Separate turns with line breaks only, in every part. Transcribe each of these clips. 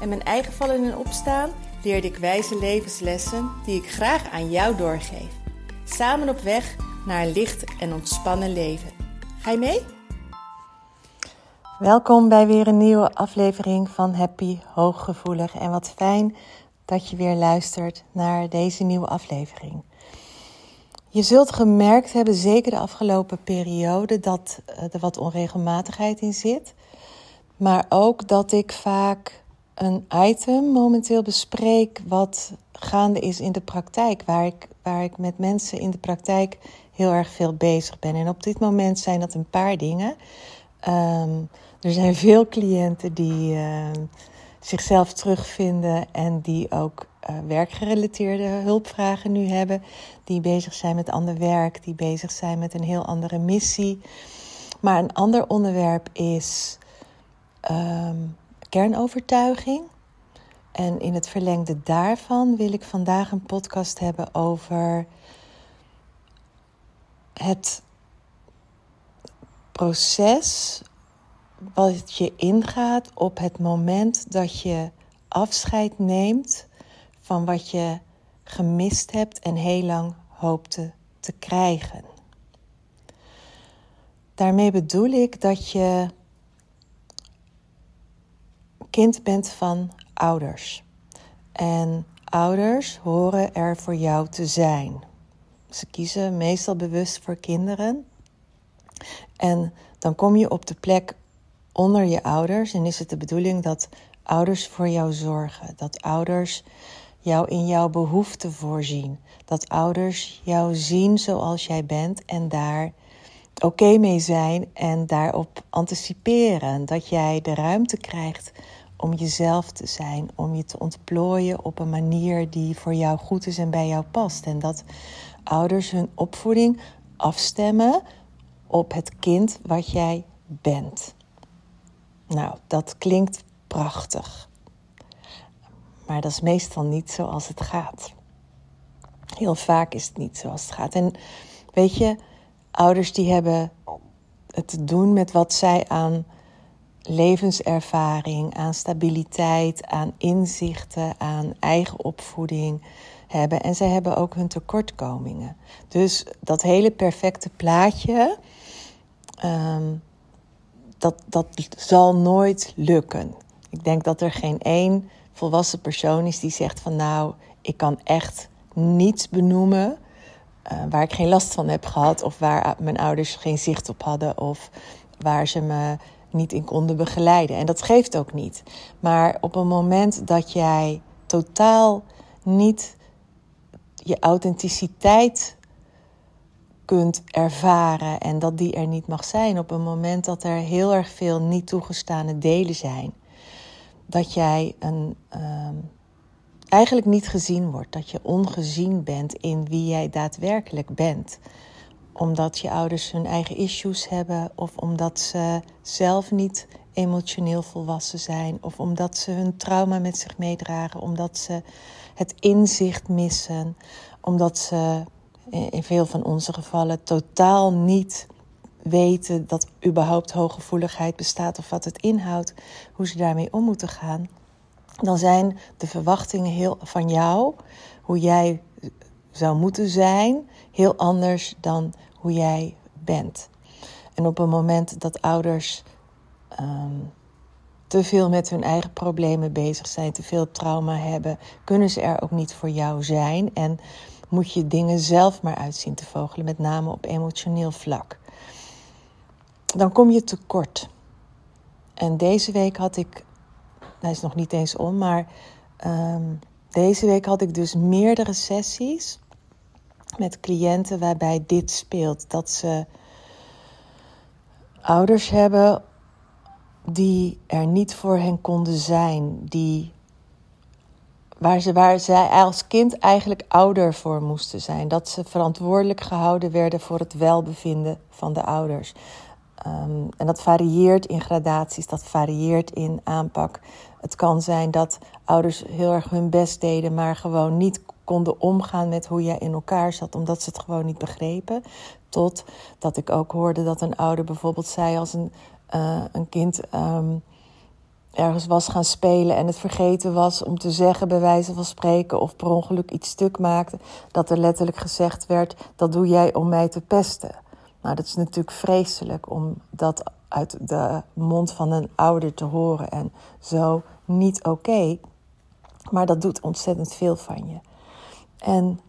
en mijn eigen vallen en opstaan leerde ik wijze levenslessen die ik graag aan jou doorgeef. Samen op weg naar een licht en ontspannen leven. Ga je mee? Welkom bij weer een nieuwe aflevering van Happy Hooggevoelig. En wat fijn dat je weer luistert naar deze nieuwe aflevering. Je zult gemerkt hebben, zeker de afgelopen periode, dat er wat onregelmatigheid in zit. Maar ook dat ik vaak een item momenteel bespreek wat gaande is in de praktijk, waar ik, waar ik met mensen in de praktijk heel erg veel bezig ben. En op dit moment zijn dat een paar dingen. Ehm, er zijn veel cliënten die uh, zichzelf terugvinden en die ook uh, werkgerelateerde hulpvragen nu hebben. Die bezig zijn met ander werk, die bezig zijn met een heel andere missie. Maar een ander onderwerp is um, kernovertuiging. En in het verlengde daarvan wil ik vandaag een podcast hebben over het proces wat je ingaat op het moment dat je afscheid neemt van wat je gemist hebt en heel lang hoopte te krijgen. Daarmee bedoel ik dat je kind bent van ouders. En ouders horen er voor jou te zijn. Ze kiezen meestal bewust voor kinderen. En dan kom je op de plek onder je ouders en is het de bedoeling dat ouders voor jou zorgen. Dat ouders jou in jouw behoeften voorzien. Dat ouders jou zien zoals jij bent en daar oké mee zijn en daarop anticiperen. Dat jij de ruimte krijgt om jezelf te zijn, om je te ontplooien op een manier die voor jou goed is en bij jou past. En dat ouders hun opvoeding afstemmen op het kind wat jij bent. Nou, dat klinkt prachtig. Maar dat is meestal niet zoals het gaat. Heel vaak is het niet zoals het gaat. En weet je, ouders die hebben het te doen met wat zij aan levenservaring, aan stabiliteit, aan inzichten, aan eigen opvoeding hebben. En zij hebben ook hun tekortkomingen. Dus dat hele perfecte plaatje, ehm, dat, dat zal nooit lukken. Ik denk dat er geen één volwassen persoon is die zegt van nou, ik kan echt niets benoemen uh, waar ik geen last van heb gehad of waar mijn ouders geen zicht op hadden of waar ze me niet in konden begeleiden. En dat geeft ook niet. Maar op een moment dat jij totaal niet je authenticiteit kunt ervaren en dat die er niet mag zijn, op een moment dat er heel erg veel niet toegestane delen zijn, dat jij een, uh, eigenlijk niet gezien wordt, dat je ongezien bent in wie jij daadwerkelijk bent omdat je ouders hun eigen issues hebben, of omdat ze zelf niet emotioneel volwassen zijn, of omdat ze hun trauma met zich meedragen, omdat ze het inzicht missen, omdat ze in veel van onze gevallen totaal niet weten dat überhaupt hooggevoeligheid bestaat of wat het inhoudt, hoe ze daarmee om moeten gaan, dan zijn de verwachtingen heel van jou, hoe jij zou moeten zijn, heel anders dan hoe jij bent. En op een moment dat ouders ehm, te veel met hun eigen problemen bezig zijn, te veel trauma hebben, kunnen ze er ook niet voor jou zijn. En moet je dingen zelf maar uitzien te vogelen, met name op emotioneel vlak. Dan kom je tekort. En deze week had ik, hij is nog niet eens om, maar ehm, deze week had ik dus meerdere sessies met cliënten waarbij dit speelt. Dat ze ouders hebben die er niet voor hen konden zijn, die waar, ze, waar zij als kind eigenlijk ouder voor moesten zijn. Dat ze verantwoordelijk gehouden werden voor het welbevinden van de ouders. Ehm, en dat varieert in gradaties, dat varieert in aanpak. Het kan zijn dat ouders heel erg hun best deden, maar gewoon niet konden omgaan met hoe jij in elkaar zat, omdat ze het gewoon niet begrepen. Tot dat ik ook hoorde dat een ouder bijvoorbeeld zei als een, uh, een kind um, ergens was gaan spelen en het vergeten was om te zeggen, bij wijze van spreken, of per ongeluk iets stuk maakte, dat er letterlijk gezegd werd: dat doe jij om mij te pesten. Nou, dat is natuurlijk vreselijk om dat uit de mond van een ouder te horen en zo niet oké. Maar dat doet ontzettend veel van je. En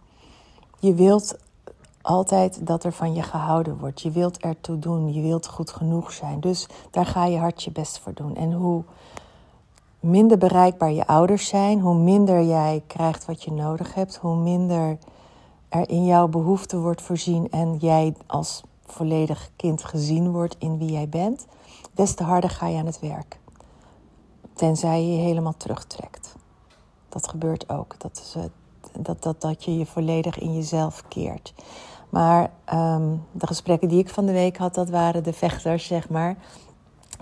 je wilt altijd dat er van je gehouden wordt. Je wilt ertoe doen. Je wilt goed genoeg zijn. Dus daar ga je hard je best voor doen. En hoe minder bereikbaar je ouders zijn, hoe minder jij krijgt wat je nodig hebt, hoe minder er in jouw behoefte wordt voorzien en jij als volledig kind gezien wordt in wie jij bent, des te harder ga je aan het werk. Tenzij je je helemaal terugtrekt. Dat gebeurt ook. Dat, is, dat, dat, dat je je volledig in jezelf keert. Maar ehm, de gesprekken die ik van de week had, dat waren de vechters, zeg maar.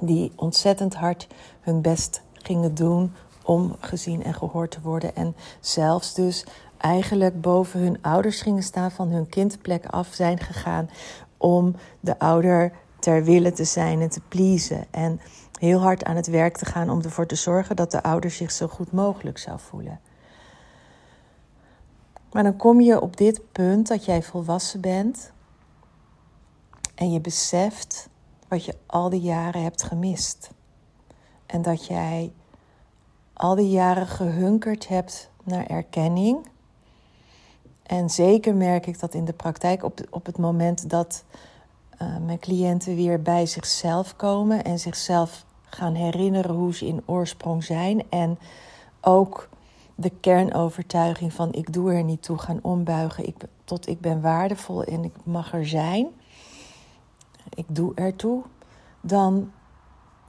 Die ontzettend hard hun best gingen doen om gezien en gehoord te worden. En zelfs dus eigenlijk boven hun ouders gingen staan, van hun kindplek af zijn gegaan om de ouder ter wille te zijn en te pleasen. En heel hard aan het werk te gaan om ervoor te zorgen dat de ouder zich zo goed mogelijk zou voelen. Maar dan kom je op dit punt dat jij volwassen bent en je beseft wat je al die jaren hebt gemist. En dat jij al die jaren gehunkerd hebt naar erkenning. En zeker merk ik dat in de praktijk op, op het moment dat uh, mijn cliënten weer bij zichzelf komen en zichzelf gaan herinneren hoe ze in oorsprong zijn. En ook de kernovertuiging van ik doe er niet toe gaan ombuigen ik, tot ik ben waardevol en ik mag er zijn. Ik doe ertoe. Dan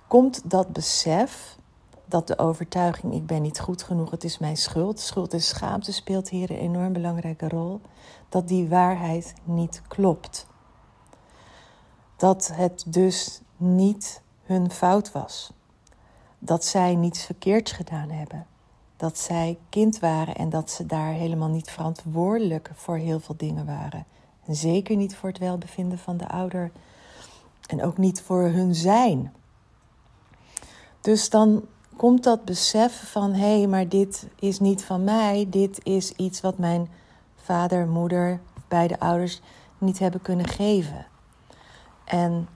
komt dat besef dat de overtuiging ik ben niet goed genoeg, het is mijn schuld. Schuld en schaamte speelt hier een enorm belangrijke rol. Dat die waarheid niet klopt. Dat het dus niet hun fout was. Dat zij niets verkeerds gedaan hebben. Dat zij kind waren en dat ze daar helemaal niet verantwoordelijk voor heel veel dingen waren. En zeker niet voor het welbevinden van de ouder. En ook niet voor hun zijn. Dus dan komt dat besef van hé, hey, maar dit is niet van mij, dit is iets wat mijn vader, moeder, beide ouders niet hebben kunnen geven. En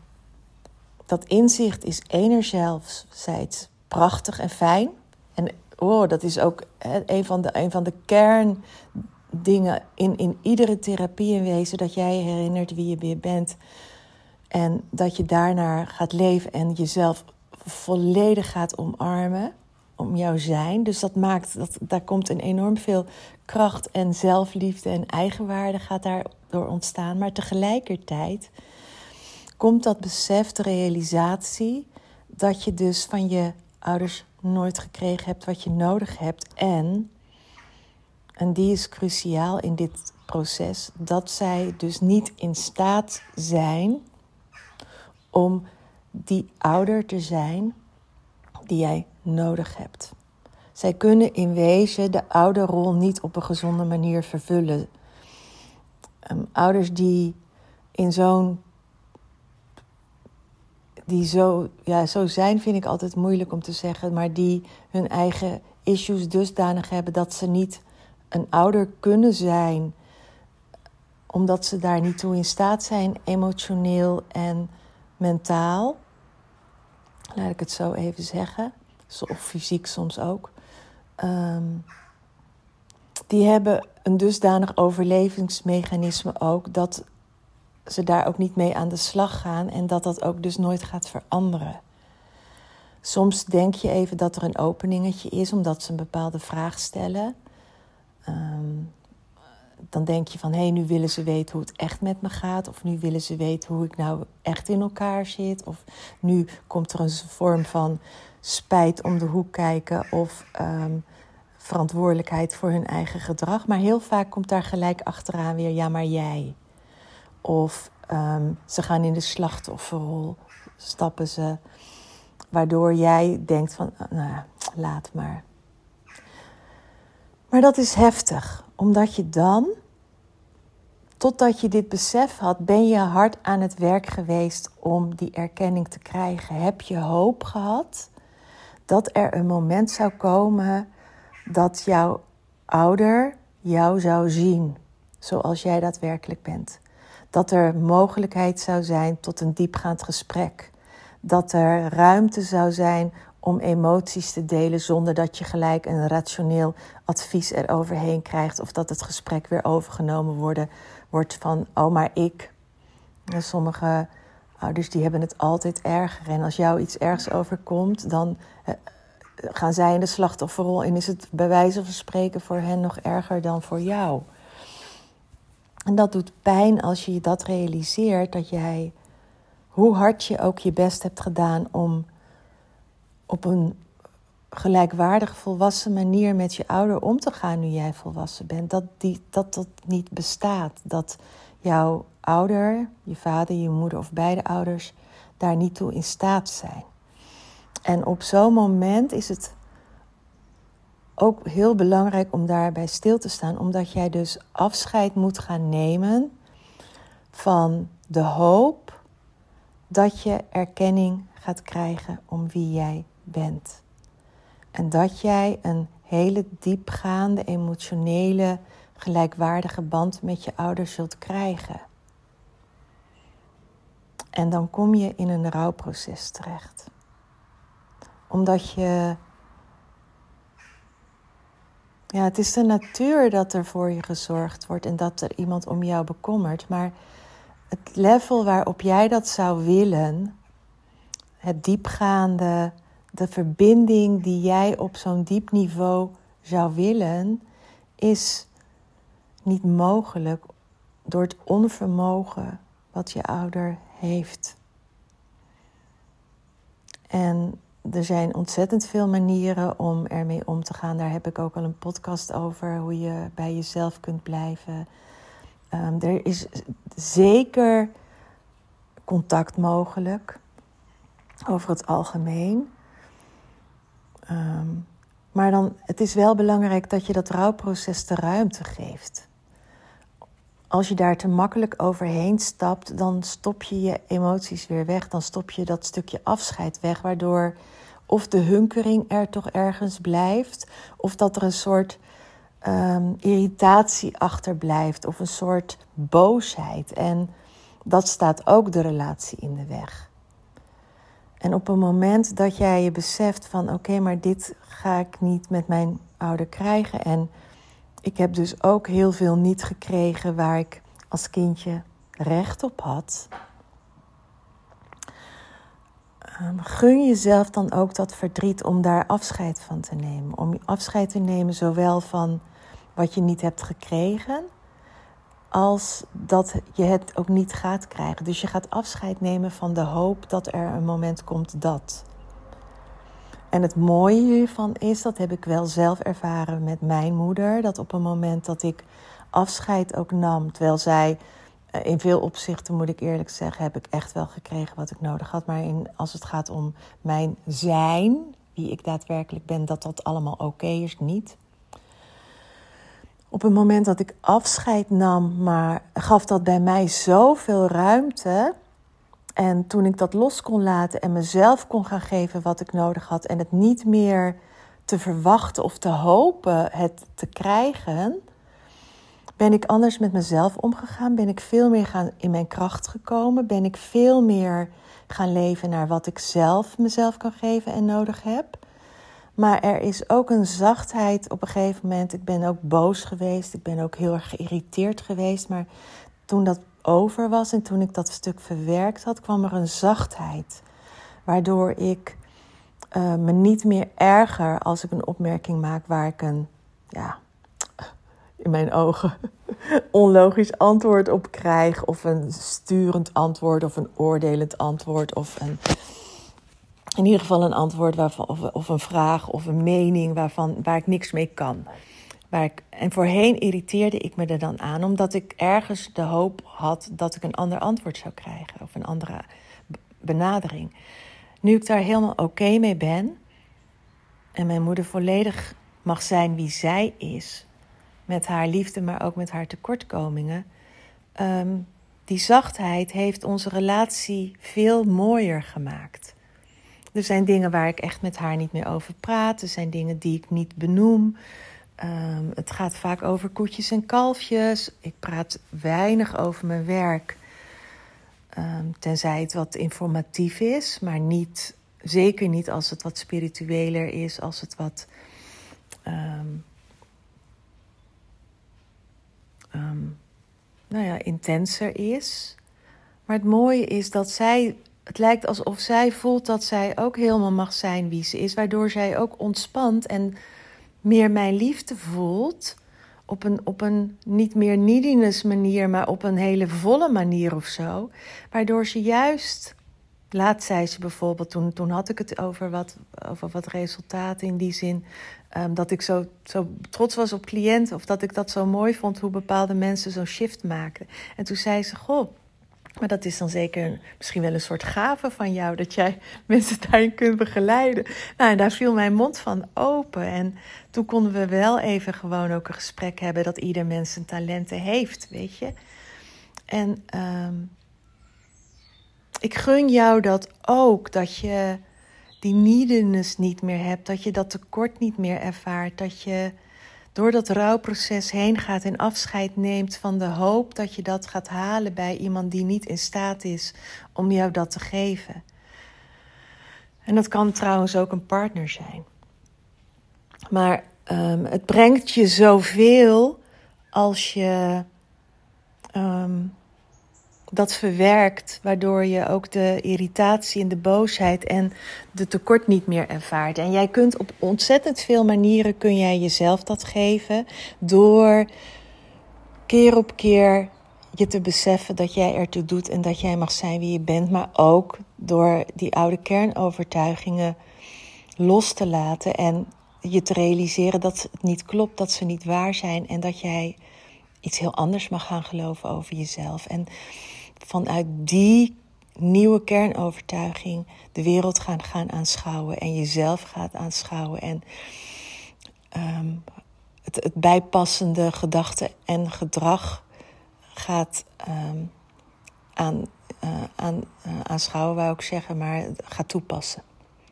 dat inzicht is enerzijds prachtig en fijn. En oh, dat is ook een van de, een van de kerndingen in, in iedere therapie in wezen. Dat jij je herinnert wie je weer bent. En dat je daarnaar gaat leven en jezelf volledig gaat omarmen. Om jouw zijn. Dus dat maakt, dat, daar komt een enorm veel kracht en zelfliefde en eigenwaarde gaat daardoor ontstaan. Maar tegelijkertijd komt dat besef, de realisatie, dat je dus van je ouders nooit gekregen hebt wat je nodig hebt. En, en die is cruciaal in dit proces, dat zij dus niet in staat zijn om die ouder te zijn die jij nodig hebt. Zij kunnen in wezen de ouderrol niet op een gezonde manier vervullen. Um, ouders die in zo'n. Die zo, ja, zo zijn, vind ik altijd moeilijk om te zeggen, maar die hun eigen issues dusdanig hebben dat ze niet een ouder kunnen zijn, omdat ze daar niet toe in staat zijn, emotioneel en mentaal. Laat ik het zo even zeggen. Of fysiek soms ook. Ehm, die hebben een dusdanig overlevingsmechanisme ook dat ze daar ook niet mee aan de slag gaan en dat dat ook dus nooit gaat veranderen. Soms denk je even dat er een openingetje is omdat ze een bepaalde vraag stellen. Um, dan denk je van hé, hey, nu willen ze weten hoe het echt met me gaat. Of nu willen ze weten hoe ik nou echt in elkaar zit. Of nu komt er een vorm van spijt om de hoek kijken. Of um, verantwoordelijkheid voor hun eigen gedrag. Maar heel vaak komt daar gelijk achteraan weer, ja, maar jij. Of ehm, ze gaan in de slachtofferrol, stappen ze. Waardoor jij denkt van, ah, nou ja, laat maar. Maar dat is heftig, omdat je dan, totdat je dit besef had, ben je hard aan het werk geweest om die erkenning te krijgen. Heb je hoop gehad dat er een moment zou komen dat jouw ouder jou zou zien zoals jij daadwerkelijk bent. Dat er mogelijkheid zou zijn tot een diepgaand gesprek. Dat er ruimte zou zijn om emoties te delen zonder dat je gelijk een rationeel advies eroverheen krijgt of dat het gesprek weer overgenomen wordt van oh maar ik. En sommige ouders die hebben het altijd erger en als jou iets ergs overkomt, dan eh, gaan zij in de slachtofferrol en is het bij wijze van spreken voor hen nog erger dan voor jou. En dat doet pijn als je dat realiseert, dat jij, hoe hard je ook je best hebt gedaan om op een gelijkwaardig volwassen manier met je ouder om te gaan nu jij volwassen bent. Dat die, dat, dat niet bestaat. Dat jouw ouder, je vader, je moeder of beide ouders daar niet toe in staat zijn. En op zo'n moment is het ook heel belangrijk om daarbij stil te staan, omdat jij dus afscheid moet gaan nemen van de hoop dat je erkenning gaat krijgen om wie jij bent. En dat jij een hele diepgaande, emotionele, gelijkwaardige band met je ouders zult krijgen. En dan kom je in een rouwproces terecht. Omdat je. Ja, het is de natuur dat er voor je gezorgd wordt en dat er iemand om jou bekommert. Maar het level waarop jij dat zou willen, het diepgaande, de verbinding die jij op zo'n diep niveau zou willen, is niet mogelijk door het onvermogen wat je ouder heeft. En er zijn ontzettend veel manieren om ermee om te gaan. Daar heb ik ook al een podcast over, hoe je bij jezelf kunt blijven. Um, er is zeker contact mogelijk, over het algemeen. Ehm, maar dan, het is wel belangrijk dat je dat rouwproces de ruimte geeft. Als je daar te makkelijk overheen stapt, dan stop je je emoties weer weg. Dan stop je dat stukje afscheid weg, waardoor of de hunkering er toch ergens blijft, of dat er een soort um, irritatie achterblijft, of een soort boosheid. En dat staat ook de relatie in de weg. En op een moment dat jij je beseft van oké, maar dit ga ik niet met mijn ouder krijgen. En ik heb dus ook heel veel niet gekregen waar ik als kindje recht op had. Um, gun jezelf dan ook dat verdriet om daar afscheid van te nemen. Om afscheid te nemen zowel van wat je niet hebt gekregen, als dat je het ook niet gaat krijgen. Dus je gaat afscheid nemen van de hoop dat er een moment komt dat. En het mooie hiervan is, dat heb ik wel zelf ervaren met mijn moeder, dat op een moment dat ik afscheid ook nam, terwijl zij eh, in veel opzichten, moet ik eerlijk zeggen, heb ik echt wel gekregen wat ik nodig had. Maar in, als het gaat om mijn zijn, wie ik daadwerkelijk ben, dat dat allemaal oké is, niet op het moment dat ik afscheid nam, maar gaf dat bij mij zoveel ruimte. En toen ik dat los kon laten en mezelf kon gaan geven wat ik nodig had en het niet meer te verwachten of te hopen het te krijgen, ben ik anders met mezelf omgegaan. Ben ik veel meer gaan in mijn kracht gekomen. Ben ik veel meer gaan leven naar wat ik zelf mezelf kan geven en nodig heb. Maar er is ook een zachtheid op een gegeven moment. Ik ben ook boos geweest. Ik ben ook heel erg geïrriteerd geweest. Maar toen dat over was en toen ik dat stuk verwerkt had, kwam er een zachtheid. Waardoor ik uh, me niet meer erger als ik een opmerking maak waar ik een, ja, in mijn ogen, onlogisch antwoord op krijg. Of een sturend antwoord of een oordelend antwoord of een in ieder geval een antwoord waarvan, of, of een vraag of een mening waarvan, waar ik niks mee kan. En voorheen irriteerde ik me er dan aan, omdat ik ergens de hoop had dat ik een ander antwoord zou krijgen of een andere benadering. Nu ik daar helemaal oké mee ben en mijn moeder volledig mag zijn wie zij is, met haar liefde, maar ook met haar tekortkomingen, ehm, die zachtheid heeft onze relatie veel mooier gemaakt. Er zijn dingen waar ik echt met haar niet meer over praat. Er zijn dingen die ik niet benoem. Ehm, het gaat vaak over koetjes en kalfjes. Ik praat weinig over mijn werk. Ehm, tenzij het wat informatief is, maar niet, zeker niet als het wat spiritueler is, als het wat. Um, nou ja, intenser is. Maar het mooie is dat zij het lijkt alsof zij voelt dat zij ook helemaal mag zijn wie ze is, waardoor zij ook ontspant en meer mijn liefde voelt. Op een, op een niet meer neediness manier, maar op een hele volle manier of zo. Waardoor ze juist, laat zei ze bijvoorbeeld, toen, toen had ik het over wat, over wat resultaten in die zin. Um, dat ik zo, zo trots was op cliënten, of dat ik dat zo mooi vond hoe bepaalde mensen zo'n shift maken. En toen zei ze: Goh maar dat is dan zeker misschien wel een soort gave van jou, dat jij mensen daarin kunt begeleiden. Nou, en daar viel mijn mond van open. En toen konden we wel even gewoon ook een gesprek hebben dat ieder mens zijn talenten heeft, weet je. En um, ik gun jou dat ook, dat je die neediness niet meer hebt, dat je dat tekort niet meer ervaart, dat je door dat rouwproces heen gaat en afscheid neemt van de hoop dat je dat gaat halen bij iemand die niet in staat is om jou dat te geven. En dat kan trouwens ook een partner zijn. Maar um, het brengt je zoveel als je um, dat verwerkt, waardoor je ook de irritatie en de boosheid en de tekort niet meer ervaart. En jij kunt op ontzettend veel manieren kun jij jezelf dat geven door keer op keer je te beseffen dat jij ertoe doet en dat jij mag zijn wie je bent, maar ook door die oude kernovertuigingen los te laten en je te realiseren dat het niet klopt, dat ze niet waar zijn en dat jij iets heel anders mag gaan geloven over jezelf. En vanuit die nieuwe kernovertuiging de wereld gaan, gaan aanschouwen en jezelf gaat aanschouwen en um, het, het, bijpassende gedachte en gedrag gaat um, aan, uh, aan, uh, aanschouwen, wou ik zeggen, maar gaat toepassen.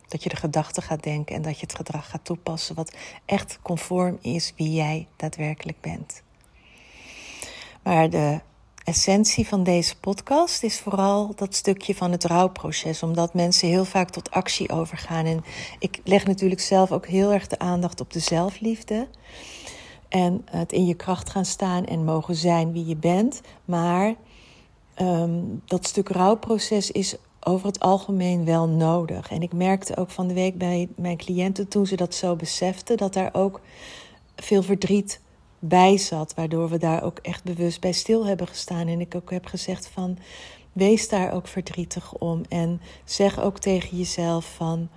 Dat je de gedachten gaat denken en dat je het gedrag gaat toepassen wat echt conform is wie jij daadwerkelijk bent. Maar de essentie van deze podcast is vooral dat stukje van het rouwproces, omdat mensen heel vaak tot actie overgaan. En ik leg natuurlijk zelf ook heel erg de aandacht op de zelfliefde. En het in je kracht gaan staan en mogen zijn wie je bent. Maar um, dat stuk rouwproces is over het algemeen wel nodig. En ik merkte ook van de week bij mijn cliënten toen ze dat zo beseften, dat daar ook veel verdriet bij zat. Waardoor we daar ook echt bewust bij stil hebben gestaan. En ik ook heb gezegd van wees daar ook verdrietig om. En zeg ook tegen jezelf van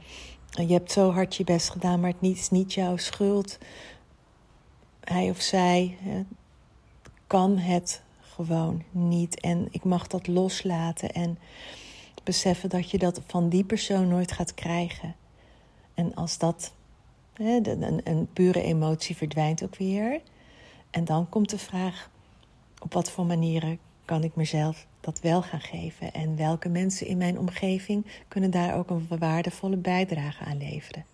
je hebt zo hard je best gedaan, maar het is niet jouw schuld. Hij of zij kan het gewoon niet. En ik mag dat loslaten en beseffen dat je dat van die persoon nooit gaat krijgen. En als dat, een pure emotie verdwijnt ook weer. En dan komt de vraag: op wat voor manieren kan ik mezelf dat wel gaan geven? En welke mensen in mijn omgeving kunnen daar ook een waardevolle bijdrage aan leveren?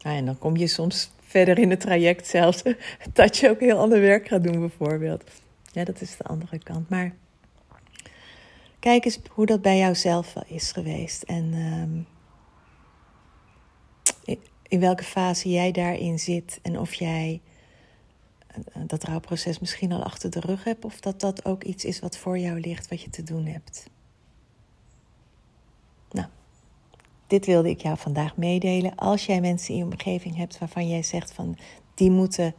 Nou, en dan kom je soms verder in het traject zelfs dat je ook heel ander werk gaat doen, bijvoorbeeld. Ja, dat is de andere kant. Maar kijk eens hoe dat bij jou zelf wel is geweest. En um, in welke fase jij daarin zit. En of jij dat rouwproces misschien al achter de rug hebt, of dat dat ook iets is wat voor jou ligt, wat je te doen hebt. Nou, dit wilde ik jou vandaag meedelen. Als jij mensen in je omgeving hebt waarvan jij zegt van die moeten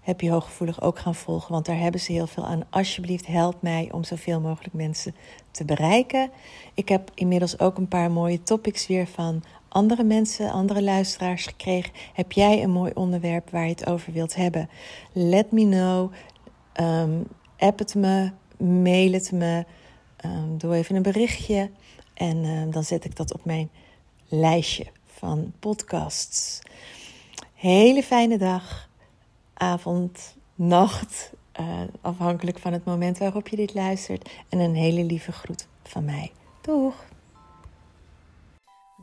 Happy Hooggevoelig ook gaan volgen, want daar hebben ze heel veel aan. Alsjeblieft, help mij om zoveel mogelijk mensen te bereiken. Ik heb inmiddels ook een paar mooie topics weer van andere mensen, andere luisteraars gekregen. Heb jij een mooi onderwerp waar je het over wilt hebben? Let me know. Um, app het me, mail het me. Um, doe even een berichtje. En um, dan zet ik dat op mijn lijstje van podcasts. Hele fijne dag, avond, nacht. Uh, afhankelijk van het moment waarop je dit luistert. En een hele lieve groet van mij. Doeg!